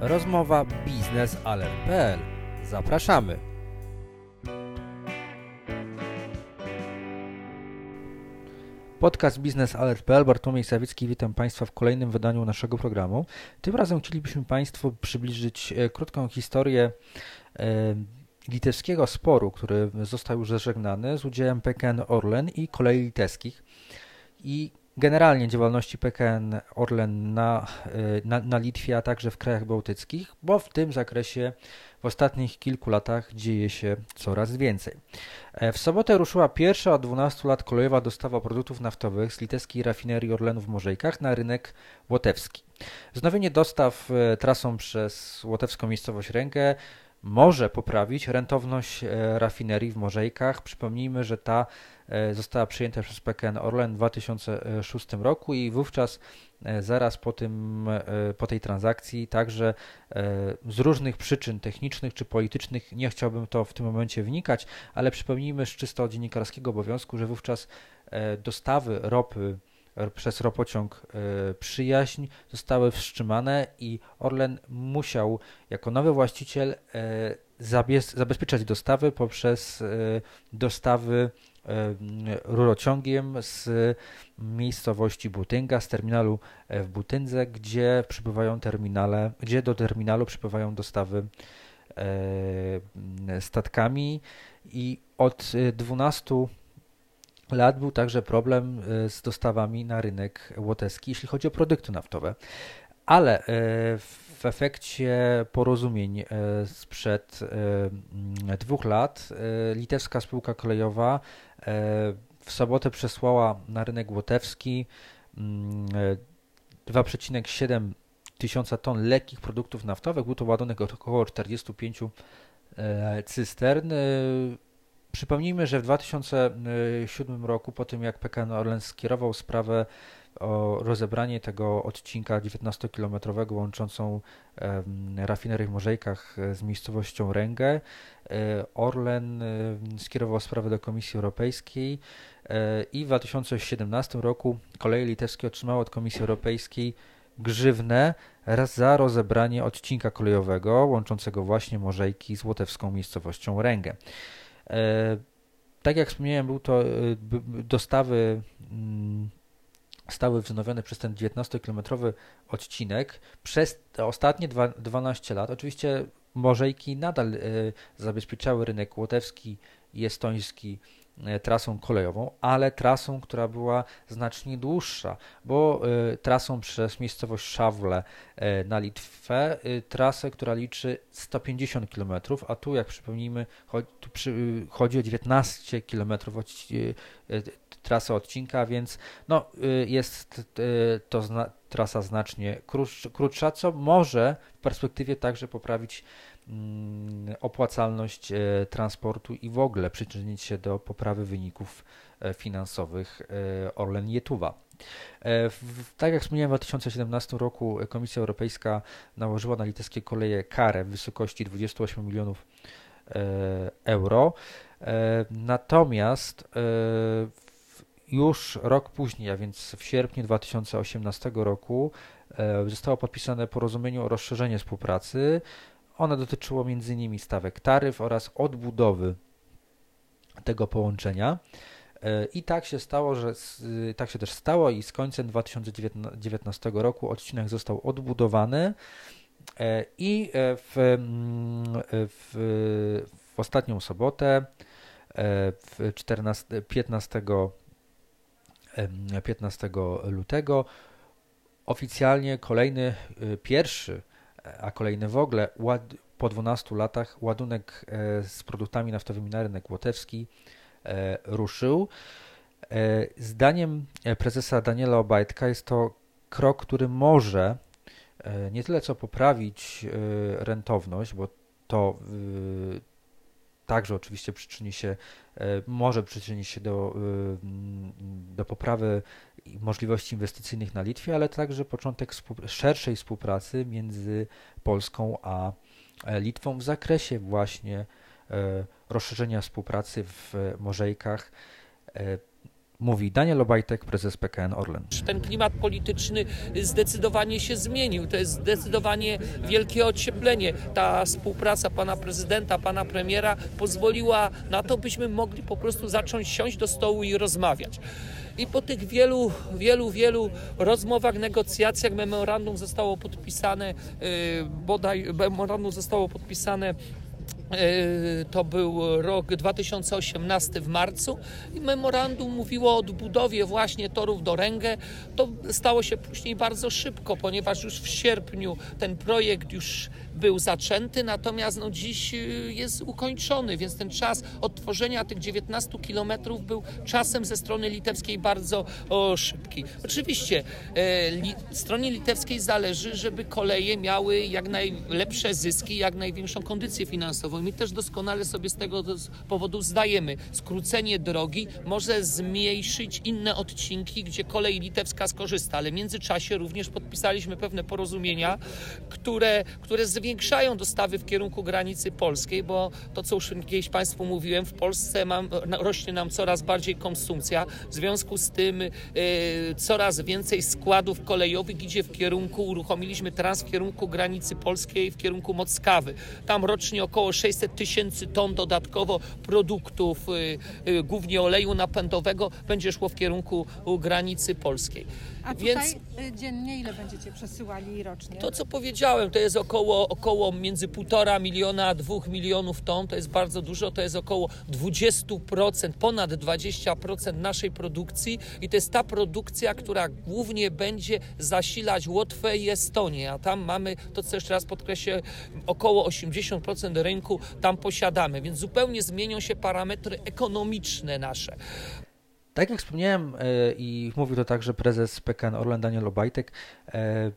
Rozmowa biznesalert.pl. Zapraszamy. Podcast biznesalert.pl, Bartłomiej Sawicki, witam Państwa w kolejnym wydaniu naszego programu. Tym razem chcielibyśmy Państwu przybliżyć e, krótką historię e, litewskiego sporu, który został już zażegnany z udziałem PKN Orlen i kolei litewskich. I generalnie działalności PKN Orlen na, y, na, na, Litwie, a także w krajach bałtyckich, bo w tym zakresie w ostatnich kilku latach dzieje się coraz więcej. E, w sobotę ruszyła pierwsza od 12 lat kolejowa dostawa produktów naftowych z litewskiej rafinerii Orlenu w Morzejkach na rynek łotewski. Wznowienie dostaw e, trasą przez łotewską miejscowość Rękę może poprawić rentowność e, rafinerii w Morzejkach. Przypomnijmy, że ta została przyjęta przez PKN Orlen w 2006 roku i wówczas e, zaraz po, tym, po tej transakcji także z różnych przyczyn technicznych czy politycznych, nie chciałbym to w tym momencie wnikać, ale przypomnijmy z czysto dziennikarskiego obowiązku, że wówczas dostawy ropy przez ropociąg Przyjaźń zostały wstrzymane i Orlen musiał jako nowy właściciel zabezpieczać dostawy poprzez e, dostawy e, rurociągiem z miejscowości Butynga, z terminalu e, w Butyndze, gdzie przybywają terminale, gdzie do terminalu przypływają dostawy statkami i od 12 lat był także problem z dostawami na rynek łotewski, jeśli chodzi o produkty naftowe. Ale w efekcie porozumień e, sprzed e, dwóch lat e, litewska spółka kolejowa w sobotę przesłała na rynek łotewski 2,7 mm, tysiąca ton lekkich produktów naftowych. Był to ładunek około 45 cystern. Przypomnijmy, że w 2007 roku, po tym jak PKN Orlen skierował sprawę o rozebranie tego odcinka 19-kilometrowego łączącą rafinerię w Morzejkach e, z miejscowością Ręgę. E, Orlen e, skierował sprawę do Komisji Europejskiej i w 2017 roku koleje litewskie otrzymały od Komisji Europejskiej grzywnę za rozebranie odcinka kolejowego łączącego właśnie Morzejki z łotewską miejscowością Ręgę. Tak jak wspomniałem, był to dostawy mm, stały wznowione przez ten 19-kilometrowy odcinek przez ostatnie 12 lat. Oczywiście Morzejki nadal y, zabezpieczały rynek łotewski i estoński E, trasą kolejową, ale trasą, która była znacznie dłuższa, bo y, trasą przez miejscowość Szawle na Litwę, trasę, która liczy 150 km, a tu, jak przypomnijmy, chodzi, chodzi o 19 km od, trasy odcinka, więc no, jest to zna, trasa znacznie krótsza, co może w perspektywie także poprawić Mm, opłacalność e, transportu i w ogóle przyczynić się do poprawy wyników e, finansowych e, Orlen Jetuwa. Tak jak wspomniałem, w 2017 roku Komisja Europejska nałożyła na litewskie koleje karę w wysokości 28 milionów euro. Natomiast już rok później, a więc w sierpniu 2018 roku, zostało podpisane porozumienie o rozszerzenie współpracy one dotyczyło m.in. stawek taryf oraz odbudowy tego połączenia. E, I tak się stało, że tak się też stało i z końcem 2019 roku odcinek został odbudowany e, i e, w, mm, w, w ostatnią sobotę w 14, 15, 15 lutego oficjalnie kolejny pierwszy a kolejny w ogóle po 12 latach ładunek e, z produktami naftowymi na rynek łotewski e, ruszył. E, zdaniem prezesa Daniela Obajtka jest to krok, który może nie tyle co poprawić rentowność, bo to także oczywiście przyczyni się, może przyczynić się do, do poprawy możliwości inwestycyjnych na Litwie, ale także początek szerszej współpracy między Polską a e, Litwą w zakresie właśnie e, rozszerzenia współpracy w Morzejkach. Mówi Daniel Obajtek, prezes PKN Orlen. Ten klimat polityczny zdecydowanie się zmienił. To jest zdecydowanie wielkie ocieplenie. Ta współpraca pana prezydenta, pana premiera pozwoliła na to, byśmy mogli po prostu zacząć siąść do stołu i rozmawiać. I po tych wielu, wielu, wielu rozmowach, negocjacjach memorandum zostało podpisane, y, bodaj memorandum zostało podpisane to był rok 2018 w marcu i memorandum mówiło o odbudowie właśnie torów do Ręgę. To stało się później bardzo szybko, ponieważ już w sierpniu ten projekt już był zaczęty, natomiast no dziś y, jest ukończony, więc ten czas odtworzenia tych 19 kilometrów był czasem ze strony litewskiej bardzo o, szybki. Oczywiście e, li, stronie litewskiej zależy, żeby koleje miały jak najlepsze zyski, jak największą kondycję finansową. My też doskonale sobie z tego powodu zdajemy. Skrócenie drogi może zmniejszyć inne odcinki, gdzie kolej litewska skorzysta, ale w międzyczasie również podpisaliśmy pewne porozumienia, które, które zwiększają dostawy w kierunku granicy polskiej, bo to, co już kiedyś Państwu mówiłem, w Polsce mam, rośnie nam coraz bardziej konsumpcja. W związku z tym y, coraz więcej składów kolejowych idzie w kierunku, uruchomiliśmy trans w kierunku granicy polskiej, w kierunku Mockawy. Tam rocznie około 600 tysięcy ton dodatkowo produktów, y, y, głównie oleju napędowego, będzie szło w kierunku granicy polskiej. A tutaj Więc, dziennie ile będziecie przesyłali rocznie? To, co powiedziałem, to jest około około między 1,5 miliona a 2 milionów ton, to jest bardzo dużo, to jest około 20%, ponad 20% naszej produkcji i to jest ta produkcja, która głównie będzie zasilać Łotwę i Estonię, a tam mamy, to co jeszcze raz podkreślę, około 80% rynku tam posiadamy, więc zupełnie zmienią się parametry ekonomiczne nasze. Tak jak wspomniałem e, i mówił to także prezes PKN Orlen Daniel Obajtek, e,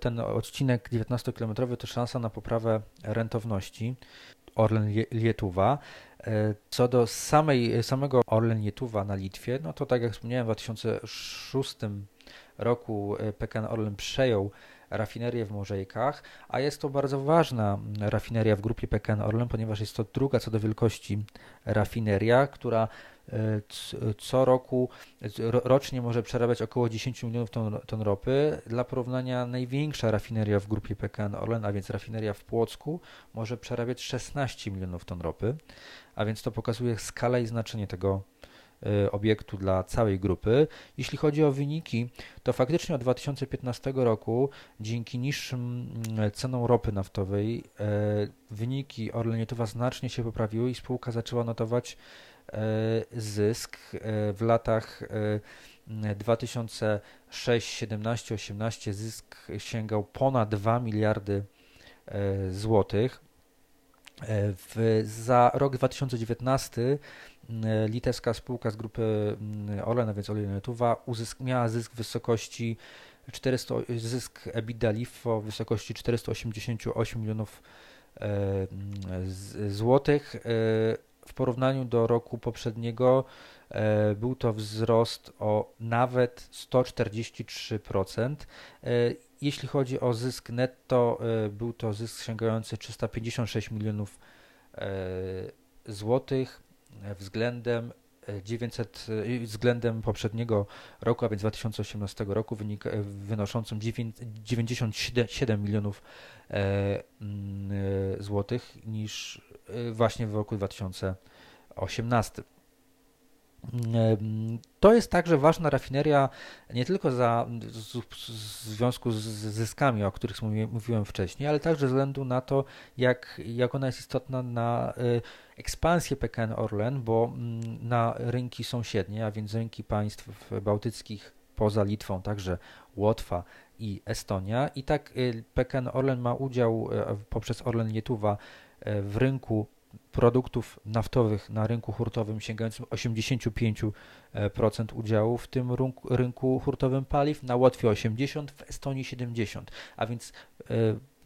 ten odcinek 19-kilometrowy to szansa na poprawę rentowności Orlen Lietuwa. E, co do samej, samego Orlen Lietuwa na Litwie, no to tak jak wspomniałem, w 2006 roku PKN Orlen przejął rafinerię w Morzejkach, a jest to bardzo ważna rafineria w grupie PKN Orlen, ponieważ jest to druga co do wielkości rafineria, która E, co roku, rocznie może przerabiać około 10 milionów ton, ton ropy. Dla porównania największa rafineria w grupie PKN Orlen, a więc rafineria w Płocku, może przerabiać 16 milionów ton ropy, a więc to pokazuje skalę i znaczenie tego e, obiektu dla całej grupy. Jeśli chodzi o wyniki, to faktycznie od 2015 roku dzięki niższym mm, cenom ropy naftowej e, wyniki Orleniotowa znacznie się poprawiły i spółka zaczęła notować E, zysk w latach 2006, 17, 18 zysk sięgał ponad 2 miliardy złotych. W, za rok 2019 litewska spółka z grupy Orlen, a więc Olenetuwa, miała zysk w wysokości 400, zysk EBITDA LIFO w wysokości 488 milionów złotych. W porównaniu do roku poprzedniego e, był to wzrost o nawet 143%. E, jeśli chodzi o zysk netto, e, był to zysk sięgający 356 milionów złotych względem 900 względem poprzedniego roku, a więc 2018 roku, wynik, wynoszącym 97 milionów złotych niż właśnie w roku 2018. To jest także ważna rafineria nie tylko za, w związku z zyskami, o których mówiłem wcześniej, ale także ze względu na to, jak, jak ona jest istotna na y, ekspansję PKN Orlen, bo mm, na rynki sąsiednie, a więc rynki państw bałtyckich poza Litwą, także Łotwa i Estonia. I tak y, PKN Orlen ma udział poprzez Orlen Lietuwa w rynku produktów naftowych na rynku hurtowym sięgającym 85% udziału w tym rynku, hurtowym paliw, na Łotwie 80%, w Estonii 70%. A więc e,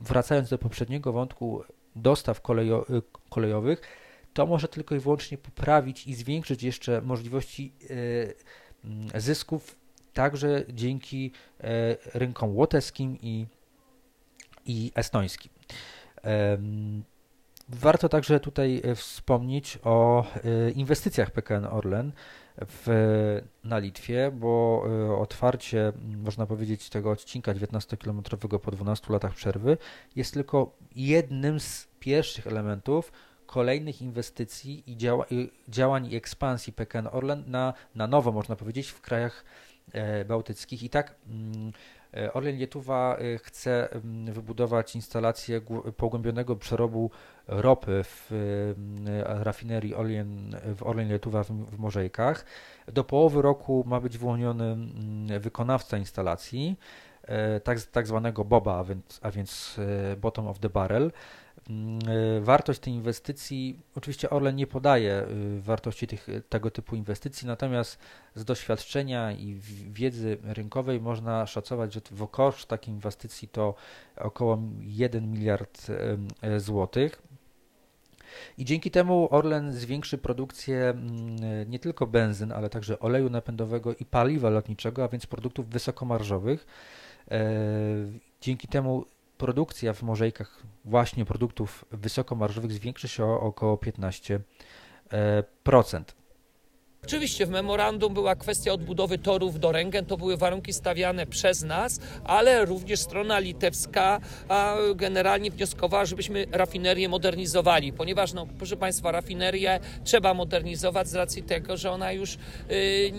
wracając do poprzedniego wątku dostaw kolejo, e, kolejowych, to może tylko i wyłącznie poprawić i zwiększyć jeszcze możliwości e, zysków także dzięki rynkom łotewskim i, i estońskim. Warto także tutaj wspomnieć o inwestycjach PKN Orlen w, na Litwie, bo otwarcie, można powiedzieć, tego odcinka 19-kilometrowego po 12 latach przerwy jest tylko jednym z pierwszych elementów kolejnych inwestycji i działa, działań i ekspansji PKN Orlen na, na nowo, można powiedzieć, w krajach e, bałtyckich. I tak e, Orlen Lietuwa e, chce wybudować instalację pogłębionego przerobu ropy w rafinerii Orlen, w Orlen Lietuwa w Morzejkach. Do połowy roku ma być wyłoniony mm, wykonawca instalacji, tak, tak zwanego BOBA, a więc, a więc Bottom of the Barrel. Mm, wartość tej inwestycji, oczywiście Orlen nie podaje wartości tych, tego typu inwestycji, natomiast z doświadczenia i wiedzy rynkowej można szacować, że w koszt takiej inwestycji to około 1 miliard złotych. I dzięki temu Orlen zwiększy produkcję mm, nie tylko benzyn, ale także oleju napędowego i paliwa lotniczego, a więc produktów wysokomarżowych. E, dzięki temu produkcja w morzejkach właśnie produktów wysokomarżowych zwiększy się o około 15%. Oczywiście w memorandum była kwestia odbudowy torów do Ręgen, to były warunki stawiane przez nas, ale również strona litewska generalnie wnioskowała, żebyśmy rafinerię modernizowali, ponieważ, no, proszę Państwa, rafinerię trzeba modernizować z racji tego, że ona już y,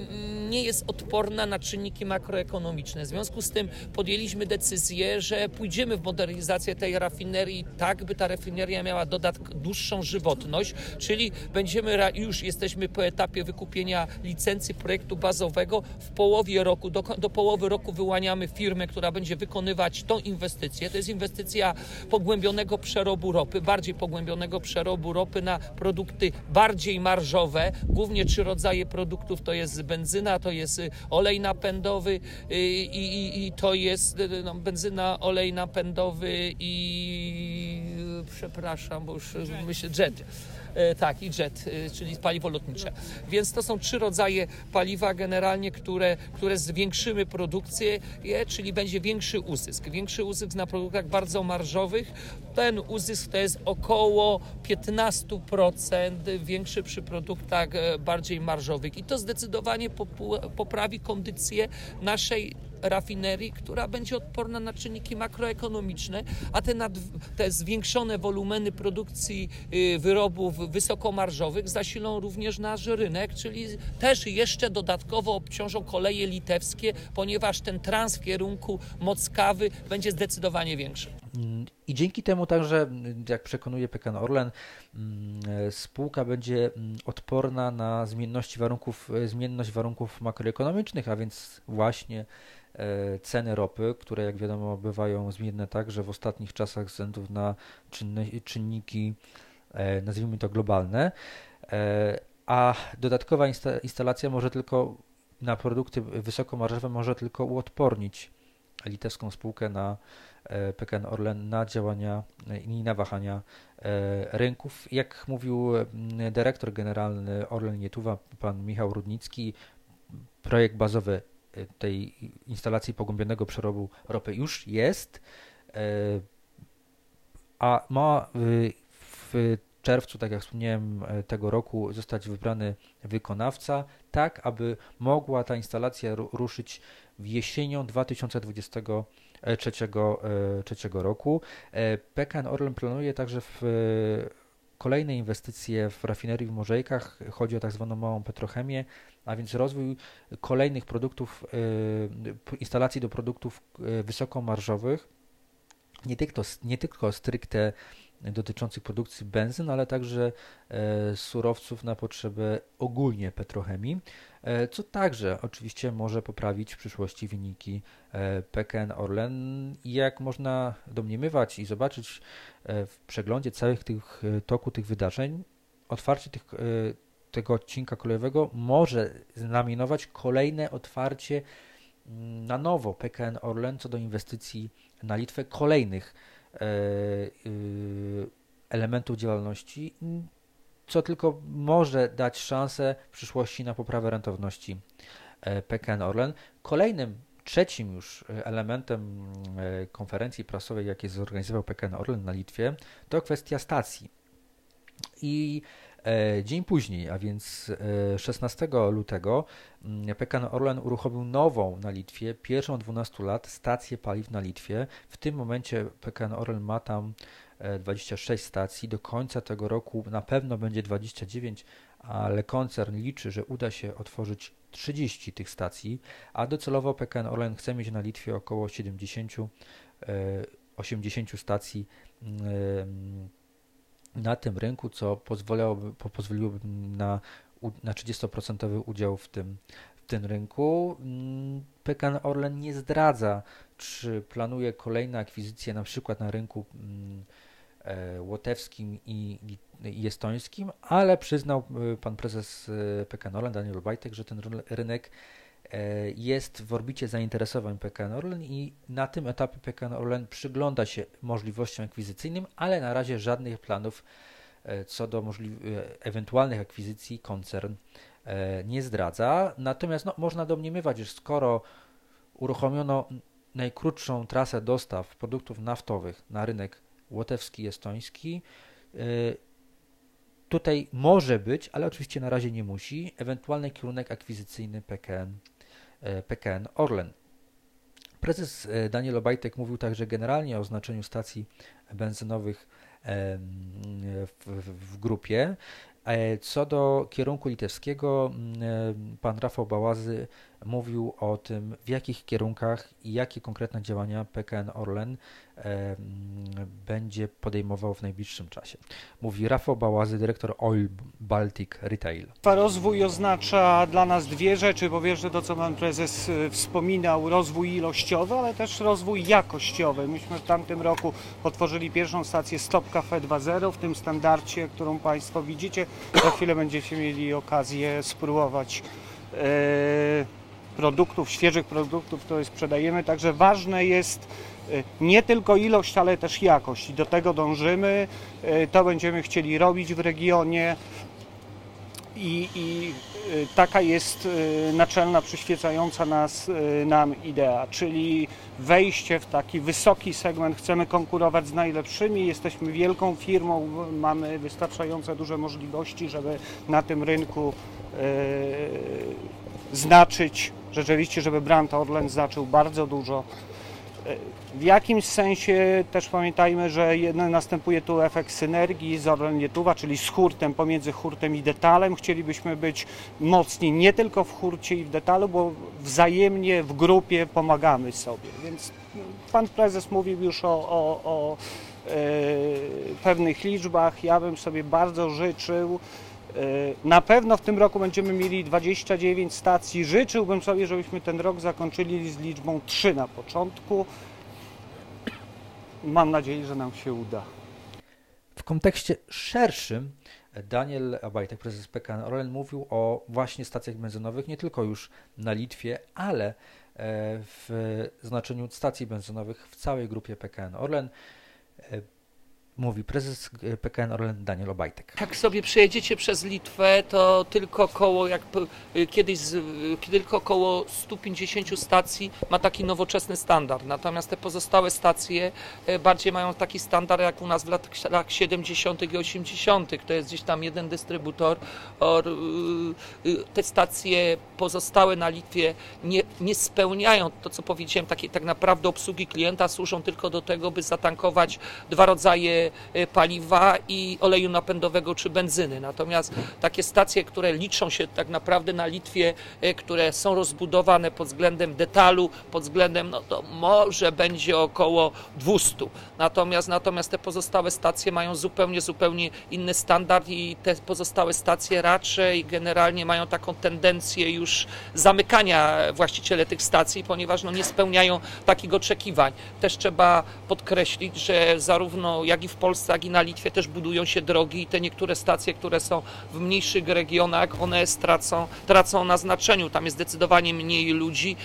nie jest odporna na czynniki makroekonomiczne. W związku z tym podjęliśmy decyzję, że pójdziemy w modernizację tej rafinerii tak, by ta rafineria miała dodatk dłuższą żywotność, czyli będziemy, już jesteśmy po etapie wykupienia licencji projektu bazowego w połowie roku, do, do połowy roku wyłaniamy firmę, która będzie wykonywać tą inwestycję. To jest inwestycja pogłębionego przerobu ropy, bardziej pogłębionego przerobu ropy na produkty bardziej marżowe. Głównie trzy rodzaje produktów to jest benzyna, to jest y, olej napędowy y, i, i, i to jest y, no, benzyna, olej napędowy i przepraszam, bo już myślę, jet. E, tak, i jet, e, czyli paliwo lotnicze. Więc to są trzy rodzaje paliwa generalnie, które, które zwiększymy produkcję, czyli będzie większy uzysk. Większy uzysk na produktach bardzo marżowych. Ten uzysk to jest około 15% większy przy produktach e, bardziej marżowych i to zdecydowanie poprawi kondycję naszej rafinerii, która będzie odporna na czynniki makroekonomiczne, a te, nad, te zwiększone wolumeny produkcji y, wyrobów wysokomarżowych zasilą również nasz rynek, czyli też jeszcze dodatkowo obciążą koleje litewskie, ponieważ ten trans w kierunku Mockawy będzie zdecydowanie większy. I dzięki temu także, jak przekonuje PKN Orlen, mm, spółka będzie mm, odporna na zmienności warunków, zmienność warunków makroekonomicznych, a więc właśnie E, ceny ropy, które jak wiadomo bywają zmienne tak, że w ostatnich czasach ze względu na czynniki, e, nazwijmy to globalne, e, a dodatkowa instalacja może tylko na produkty wysokomarżowe może tylko uodpornić litewską spółkę na PKN Orlen na działania i na wahania rynków. Jak mówił dyrektor generalny Orlen Nietuwa, pan Michał Rudnicki, projekt bazowy tej instalacji pogłębionego przerobu ropy już jest, e, a ma w czerwcu, tak jak wspomniałem, e, tego roku zostać wybrany wykonawca, tak aby mogła ta instalacja ruszyć w jesienią 2023 e, roku. PKN Orlen planuje także w kolejne inwestycje w rafinerii w Morzejkach. Chodzi o tak zwaną małą petrochemię, a więc rozwój kolejnych produktów, instalacji do produktów wysokomarżowych, nie tylko, nie tylko stricte dotyczących produkcji benzyn, ale także e, surowców na potrzeby ogólnie petrochemii, e, co także oczywiście może poprawić w przyszłości wyniki e, PKN Orlen. Jak można domniemywać i zobaczyć w przeglądzie całych tych toku tych wydarzeń, otwarcie tych tego odcinka kolejowego może znamionować kolejne otwarcie mm, na nowo PKN Orlen co do inwestycji na Litwę kolejnych elementów działalności, co tylko może dać szansę w przyszłości na poprawę rentowności e, PKN Orlen. Kolejnym, trzecim już elementem e, konferencji prasowej, jakie zorganizował PKN Orlen na Litwie, to kwestia stacji I e, dzień później, a więc 16 lutego, mm, PKN Orlen uruchomił nową na Litwie, pierwszą 12 lat, stację paliw na Litwie. W tym momencie PKN Orlen ma tam 26 stacji. Do końca tego roku na pewno będzie 29, ale koncern liczy, że uda się otworzyć 30 tych stacji, a docelowo PKN Orlen chce mieć na Litwie około 70 80 stacji mm, na tym rynku, co pozwoliłoby, pozwoliłoby na, na 30% udział w tym, w tym rynku. Mm, PKN Orlen nie zdradza, czy planuje kolejne akwizycje na przykład na rynku mm, e, łotewskim i, i estońskim, ale przyznał e, pan prezes e, PKN Orlen Daniel Obajtek, że ten rynek jest w orbicie zainteresowań PKN Orlen i na tym etapie PKN Orlen przygląda się możliwościom akwizycyjnym, ale na razie żadnych planów e, co do e, ewentualnych akwizycji koncern nie zdradza. Natomiast no, można domniemywać, że skoro uruchomiono najkrótszą trasę dostaw produktów naftowych na rynek łotewski, estoński, tutaj może być, ale oczywiście na razie nie musi, ewentualny kierunek akwizycyjny PKN E, PKN Orlen. Prezes e, Daniel Obajtek mówił także generalnie o znaczeniu stacji benzynowych w, w, grupie. E, co do kierunku litewskiego, pan Rafał Bałazy mówił o tym, w jakich kierunkach i jakie konkretne działania PKN Orlen będzie podejmował w najbliższym czasie. Mówi Rafał Bałazy, dyrektor Oil Baltic Retail. Rozwój oznacza dla nas dwie rzeczy. Po pierwsze to, co pan prezes y, wspominał, rozwój ilościowy, ale też rozwój jakościowy. Myśmy w tamtym roku otworzyli pierwszą stację Stop Cafe 2.0 w tym standardzie, którą państwo widzicie. Za chwilę będziecie mieli okazję spróbować yy, produktów, świeżych produktów, które sprzedajemy. Także ważne jest y, nie tylko ilość, ale też jakość i do tego dążymy. Y, to będziemy chcieli robić w regionie i, i y, taka jest naczelna, przyświecająca nas, nam idea, czyli wejście w taki wysoki segment. Chcemy konkurować z najlepszymi, jesteśmy wielką firmą, mamy wystarczająco duże możliwości, żeby na tym rynku znaczyć rzeczywiście, żeby brand Orlen zaczął bardzo dużo. W jakimś sensie też pamiętajmy, że następuje tu efekt synergii z Orlen czyli z hurtem pomiędzy hurtem i detalem. Chcielibyśmy być mocni nie tylko w hurcie i w detalu, bo wzajemnie w grupie pomagamy sobie. Więc pan prezes mówił już o, o, o e, pewnych liczbach. Ja bym sobie bardzo życzył, E, na pewno w tym roku będziemy mieli 29 stacji. Życzyłbym sobie, żebyśmy ten rok zakończyli z liczbą 3 na początku. Mam nadzieję, że nam się uda. W kontekście szerszym Daniel Abajtek, prezes PKN Orlen, mówił o właśnie stacjach benzynowych nie tylko już na Litwie, ale e, w znaczeniu stacji benzynowych w całej grupie PKN Orlen. Mówi prezes PKN Orlen Daniel Obajtek. Jak sobie przejedziecie przez Litwę, to tylko koło, jak kiedyś, tylko około 150 stacji ma taki nowoczesny standard. Natomiast te pozostałe stacje e, bardziej mają taki standard jak u nas w latach 70. i 80. To jest gdzieś tam jeden dystrybutor. Y, y, te stacje pozostałe na Litwie nie, nie spełniają to, co powiedziałem, takiej tak naprawdę obsługi klienta, służą tylko do tego, by zatankować dwa rodzaje paliwa i oleju napędowego czy benzyny. Natomiast takie stacje, które liczą się tak naprawdę na Litwie, e, które są rozbudowane pod względem detalu, pod względem, no to może będzie około 200. Natomiast, natomiast te pozostałe stacje mają zupełnie, zupełnie inny standard i te pozostałe stacje raczej generalnie mają taką tendencję już zamykania właściciele tych stacji, ponieważ no, nie spełniają takich oczekiwań. Też trzeba podkreślić, że zarówno jak i w Polsce, jak i na Litwie też budują się drogi i te niektóre stacje, które są w mniejszych regionach, one stracą, tracą na znaczeniu. Tam jest zdecydowanie mniej ludzi.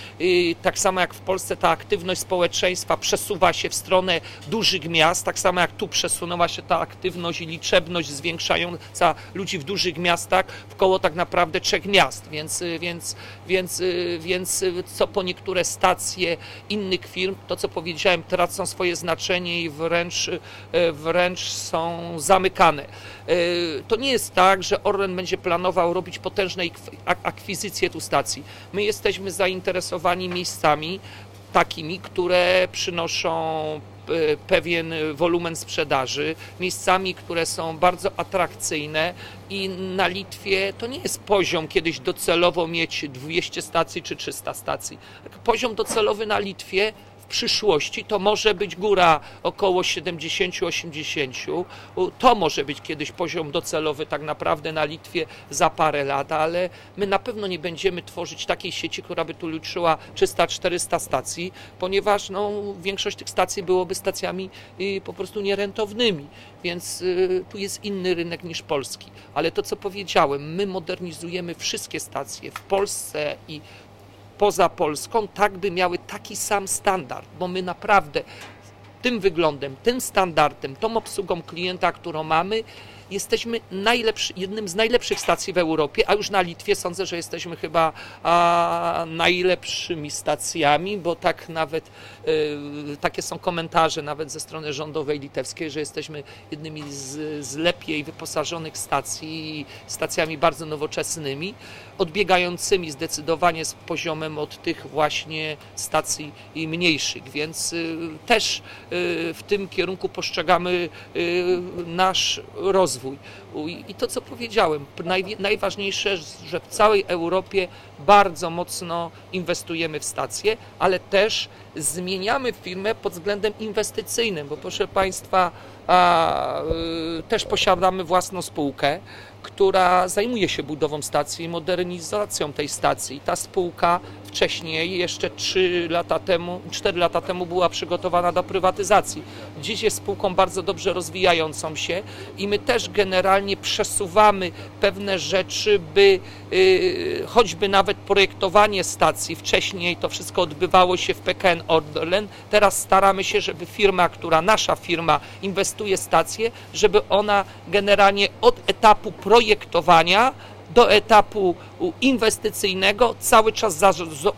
Tak samo jak w Polsce ta aktywność społeczeństwa przesuwa się w stronę dużych miast, tak samo jak tu przesunęła się ta aktywność i liczebność zwiększająca ludzi w dużych miastach w koło tak naprawdę trzech miast. Więc, więc, więc, więc co po niektóre stacje innych firm, to co powiedziałem, tracą swoje znaczenie i wręcz, wręcz są zamykane. To nie jest tak, że Orlen będzie planował robić potężne akwizycje tu stacji. My jesteśmy zainteresowani miejscami takimi, które przynoszą pewien wolumen sprzedaży, miejscami, które są bardzo atrakcyjne i na Litwie to nie jest poziom kiedyś docelowo mieć 200 stacji czy 300 stacji. Poziom docelowy na Litwie przyszłości to może być góra około 70-80. To może być kiedyś poziom docelowy tak naprawdę na Litwie za parę lat, ale my na pewno nie będziemy tworzyć takiej sieci, która by tu liczyła 300-400 stacji, ponieważ no, większość tych stacji byłoby stacjami y, po prostu nierentownymi, więc y, tu jest inny rynek niż polski. Ale to, co powiedziałem, my modernizujemy wszystkie stacje w Polsce i poza Polską, tak by miały taki sam standard, bo my naprawdę tym wyglądem, tym standardem, tą obsługą klienta, którą mamy, jesteśmy najlepszy, jednym z najlepszych stacji w Europie, a już na Litwie sądzę, że jesteśmy chyba a, najlepszymi stacjami, bo tak nawet y, takie są komentarze nawet ze strony rządowej litewskiej, że jesteśmy jednymi z, z lepiej wyposażonych stacji, stacjami bardzo nowoczesnymi, odbiegającymi zdecydowanie z poziomem od tych właśnie stacji mniejszych, więc y, też y, w tym kierunku postrzegamy nasz rozwój rozwój. I to, co powiedziałem, najważniejsze, że w całej Europie bardzo mocno inwestujemy w stacje, ale też zmieniamy firmę pod względem inwestycyjnym, bo proszę Państwa, a, y, też posiadamy własną spółkę, która zajmuje się budową stacji i modernizacją tej stacji. Ta spółka wcześniej, jeszcze 3 lata temu, 4 lata temu była przygotowana do prywatyzacji. Dziś jest spółką bardzo dobrze rozwijającą się i my też generalnie przesuwamy pewne rzeczy, by yy, choćby nawet projektowanie stacji, wcześniej to wszystko odbywało się w PKN Orlen, teraz staramy się, żeby firma, która, nasza firma inwestuje stację, żeby ona generalnie od etapu projektowania do etapu inwestycyjnego cały czas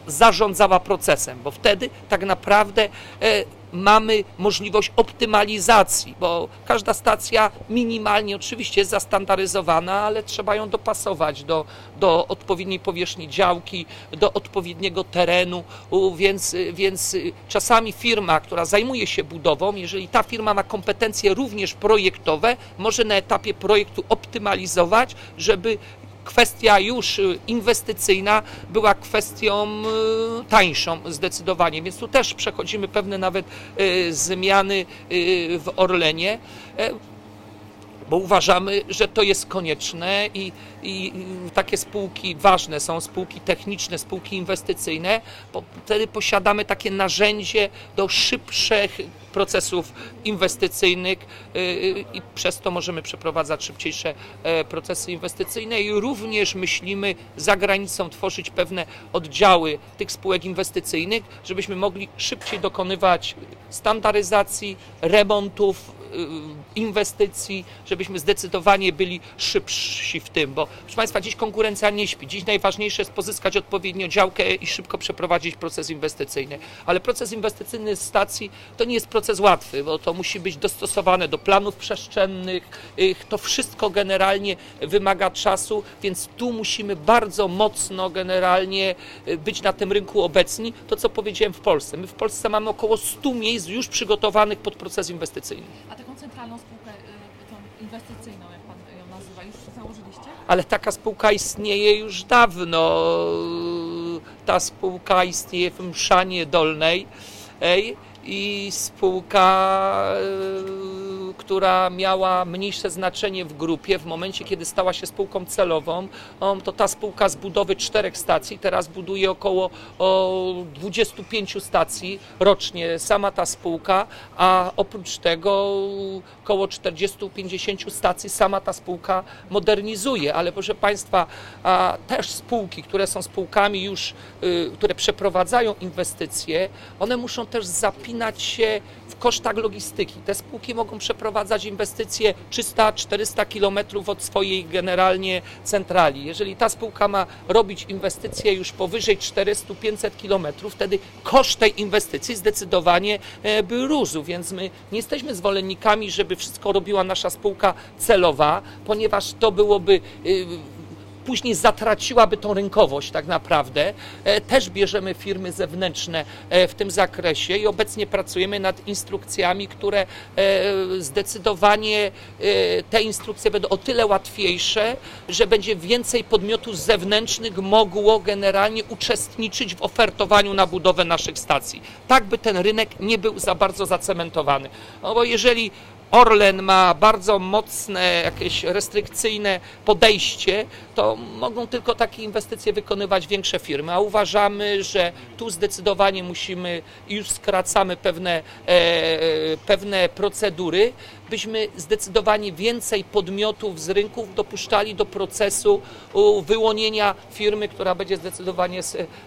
zarządzała procesem, bo wtedy tak naprawdę e, mamy możliwość optymalizacji, bo każda stacja minimalnie oczywiście jest zastandaryzowana, ale trzeba ją dopasować do, do odpowiedniej powierzchni działki, do odpowiedniego terenu, więc, więc czasami firma, która zajmuje się budową, jeżeli ta firma ma kompetencje również projektowe, może na etapie projektu optymalizować, żeby kwestia już y, inwestycyjna była kwestią y, tańszą zdecydowanie, więc tu też przechodzimy pewne nawet y, zmiany w Orlenie. E, bo uważamy, że to jest konieczne i, i, takie spółki ważne są spółki techniczne, spółki inwestycyjne, bo wtedy posiadamy takie narzędzie do szybszych procesów inwestycyjnych y, y, i przez to możemy przeprowadzać szybciejsze e, procesy inwestycyjne i również myślimy za granicą tworzyć pewne oddziały tych spółek inwestycyjnych, żebyśmy mogli szybciej dokonywać standaryzacji, remontów, inwestycji, żebyśmy zdecydowanie byli szybsi w tym, bo proszę Państwa, dziś konkurencja nie śpi. Dziś najważniejsze jest pozyskać odpowiednią działkę i szybko przeprowadzić proces inwestycyjny. Ale proces inwestycyjny stacji to nie jest proces proces łatwy, bo to musi być dostosowane do planów przestrzennych. To wszystko generalnie wymaga czasu, więc tu musimy bardzo mocno generalnie y, być na tym rynku obecni. To, co powiedziałem w Polsce. My w Polsce mamy około 100 miejsc już przygotowanych pod proces inwestycyjny. Centralną spółkę y, tą inwestycyjną, jak Pan ją nazywa, już założyliście? Ale taka spółka istnieje już dawno. Ta spółka istnieje w Mszanie Dolnej. Ej, i spółka, y, która miała mniejsze znaczenie w grupie w momencie, kiedy stała się spółką celową, to ta spółka z budowy czterech stacji teraz buduje około 25 stacji rocznie, sama ta spółka, a oprócz tego około 40-50 stacji sama ta spółka modernizuje, ale proszę Państwa, też spółki, które są spółkami już, y, które przeprowadzają inwestycje, one muszą też zapinać się w kosztach logistyki. Te spółki mogą przeprowadzać inwestycje 300-400 kilometrów od swojej generalnie centrali. Jeżeli ta spółka ma robić inwestycje już powyżej 400-500 kilometrów, wtedy koszt tej inwestycji zdecydowanie e, by rósł, więc my nie jesteśmy zwolennikami, żeby wszystko robiła nasza spółka celowa, ponieważ to byłoby y, później zatraciłaby tą rynkowość tak naprawdę. E, też bierzemy firmy zewnętrzne e, w tym zakresie i obecnie pracujemy nad instrukcjami, które e, zdecydowanie te instrukcje będą o tyle łatwiejsze, że będzie więcej podmiotów zewnętrznych mogło generalnie uczestniczyć w ofertowaniu na budowę naszych stacji. Tak by ten rynek nie był za bardzo zacementowany. No bo jeżeli Orlen ma bardzo mocne, jakieś restrykcyjne podejście, to mogą tylko takie inwestycje wykonywać większe firmy, a uważamy, że tu zdecydowanie musimy już skracamy pewne, e, pewne procedury, byśmy zdecydowanie więcej podmiotów z rynków dopuszczali do procesu wyłonienia firmy, która będzie zdecydowanie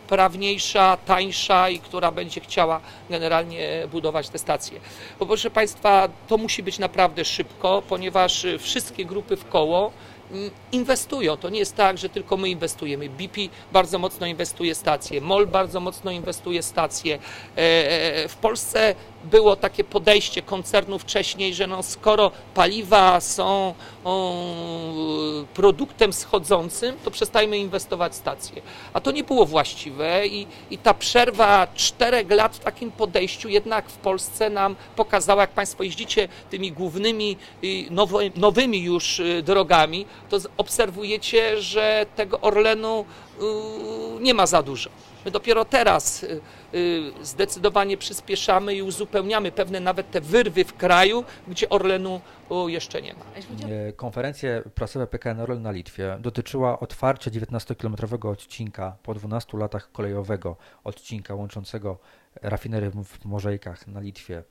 prawniejsza, tańsza i która będzie chciała generalnie budować te stacje. Bo proszę Państwa, to musi być naprawdę szybko, ponieważ wszystkie grupy w koło inwestują. To nie jest tak, że tylko my inwestujemy. BP bardzo mocno inwestuje stacje, MOL bardzo mocno inwestuje stacje. E, e, w Polsce było takie podejście koncernów wcześniej, że no skoro paliwa są o, produktem schodzącym, to przestajmy inwestować w stacje. A to nie było właściwe i, i ta przerwa czterech lat w takim podejściu jednak w Polsce nam pokazała, jak Państwo jeździcie tymi głównymi nowy, nowymi już y, drogami, to obserwujecie, że tego Orlenu y, nie ma za dużo. My dopiero teraz y, y, zdecydowanie przyspieszamy i uzupełniamy pewne nawet te wyrwy w kraju, gdzie Orlenu jeszcze nie ma. Konferencja prasowa PKN Orlen na Litwie dotyczyła otwarcia 19-kilometrowego odcinka po 12 latach kolejowego odcinka łączącego rafinerię w Morzejkach na Litwie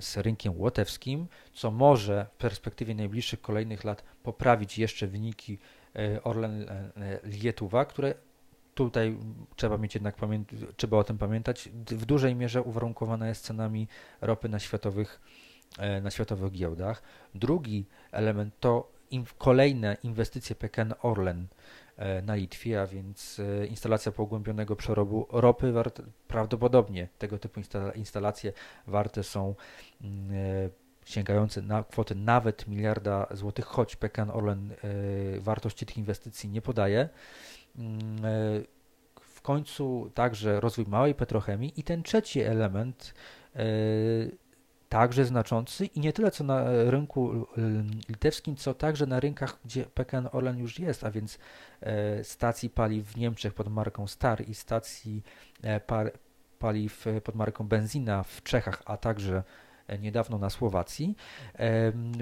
z rynkiem łotewskim, co może w perspektywie najbliższych kolejnych lat poprawić jeszcze wyniki e, Orlen e, Lietuwa, które tutaj trzeba mieć jednak trzeba o tym pamiętać, w dużej mierze uwarunkowana jest cenami ropy na światowych, e, na światowych giełdach. Drugi element to im kolejne inwestycje PKN Orlen e, na Litwie, a więc e, instalacja pogłębionego przerobu ropy. Prawdopodobnie tego typu instalacje warte są mm, sięgające na kwoty nawet miliarda złotych, choć PKN Orlen wartości tych inwestycji nie podaje. Mm, e, w końcu także rozwój małej petrochemii i ten trzeci element e, także znaczący i nie tyle co na rynku e, litewskim, co także na rynkach, gdzie PKN Orlen już jest, a więc stacji paliw w Niemczech pod marką Star i stacji paliw pod marką Benzina w Czechach, a także niedawno na Słowacji.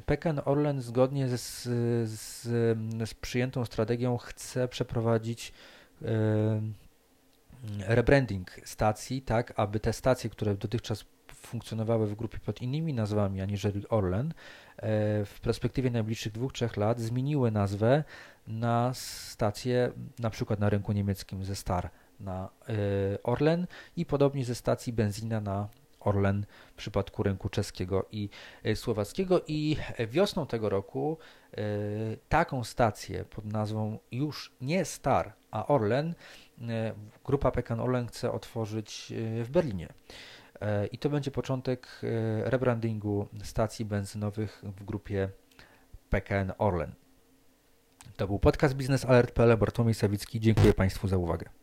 PKN Orlen zgodnie z, z, z przyjętą strategią chce przeprowadzić rebranding stacji, tak aby te stacje, które dotychczas funkcjonowały w grupie pod innymi nazwami aniżeli Orlen, e, w perspektywie najbliższych dwóch, trzech lat zmieniły nazwę na stację na przykład na rynku niemieckim ze Star na e, Orlen i podobnie ze stacji benzina na Orlen w przypadku rynku czeskiego i e, słowackiego i wiosną tego roku e, taką stację pod nazwą już nie Star, a Orlen e, grupa PKN Orlen chce otworzyć w Berlinie. I to będzie początek rebrandingu stacji benzynowych w grupie PKN Orlen. To był podcast Biznes Alert.pl. Bartłomiej Sawicki. Dziękuję Państwu za uwagę.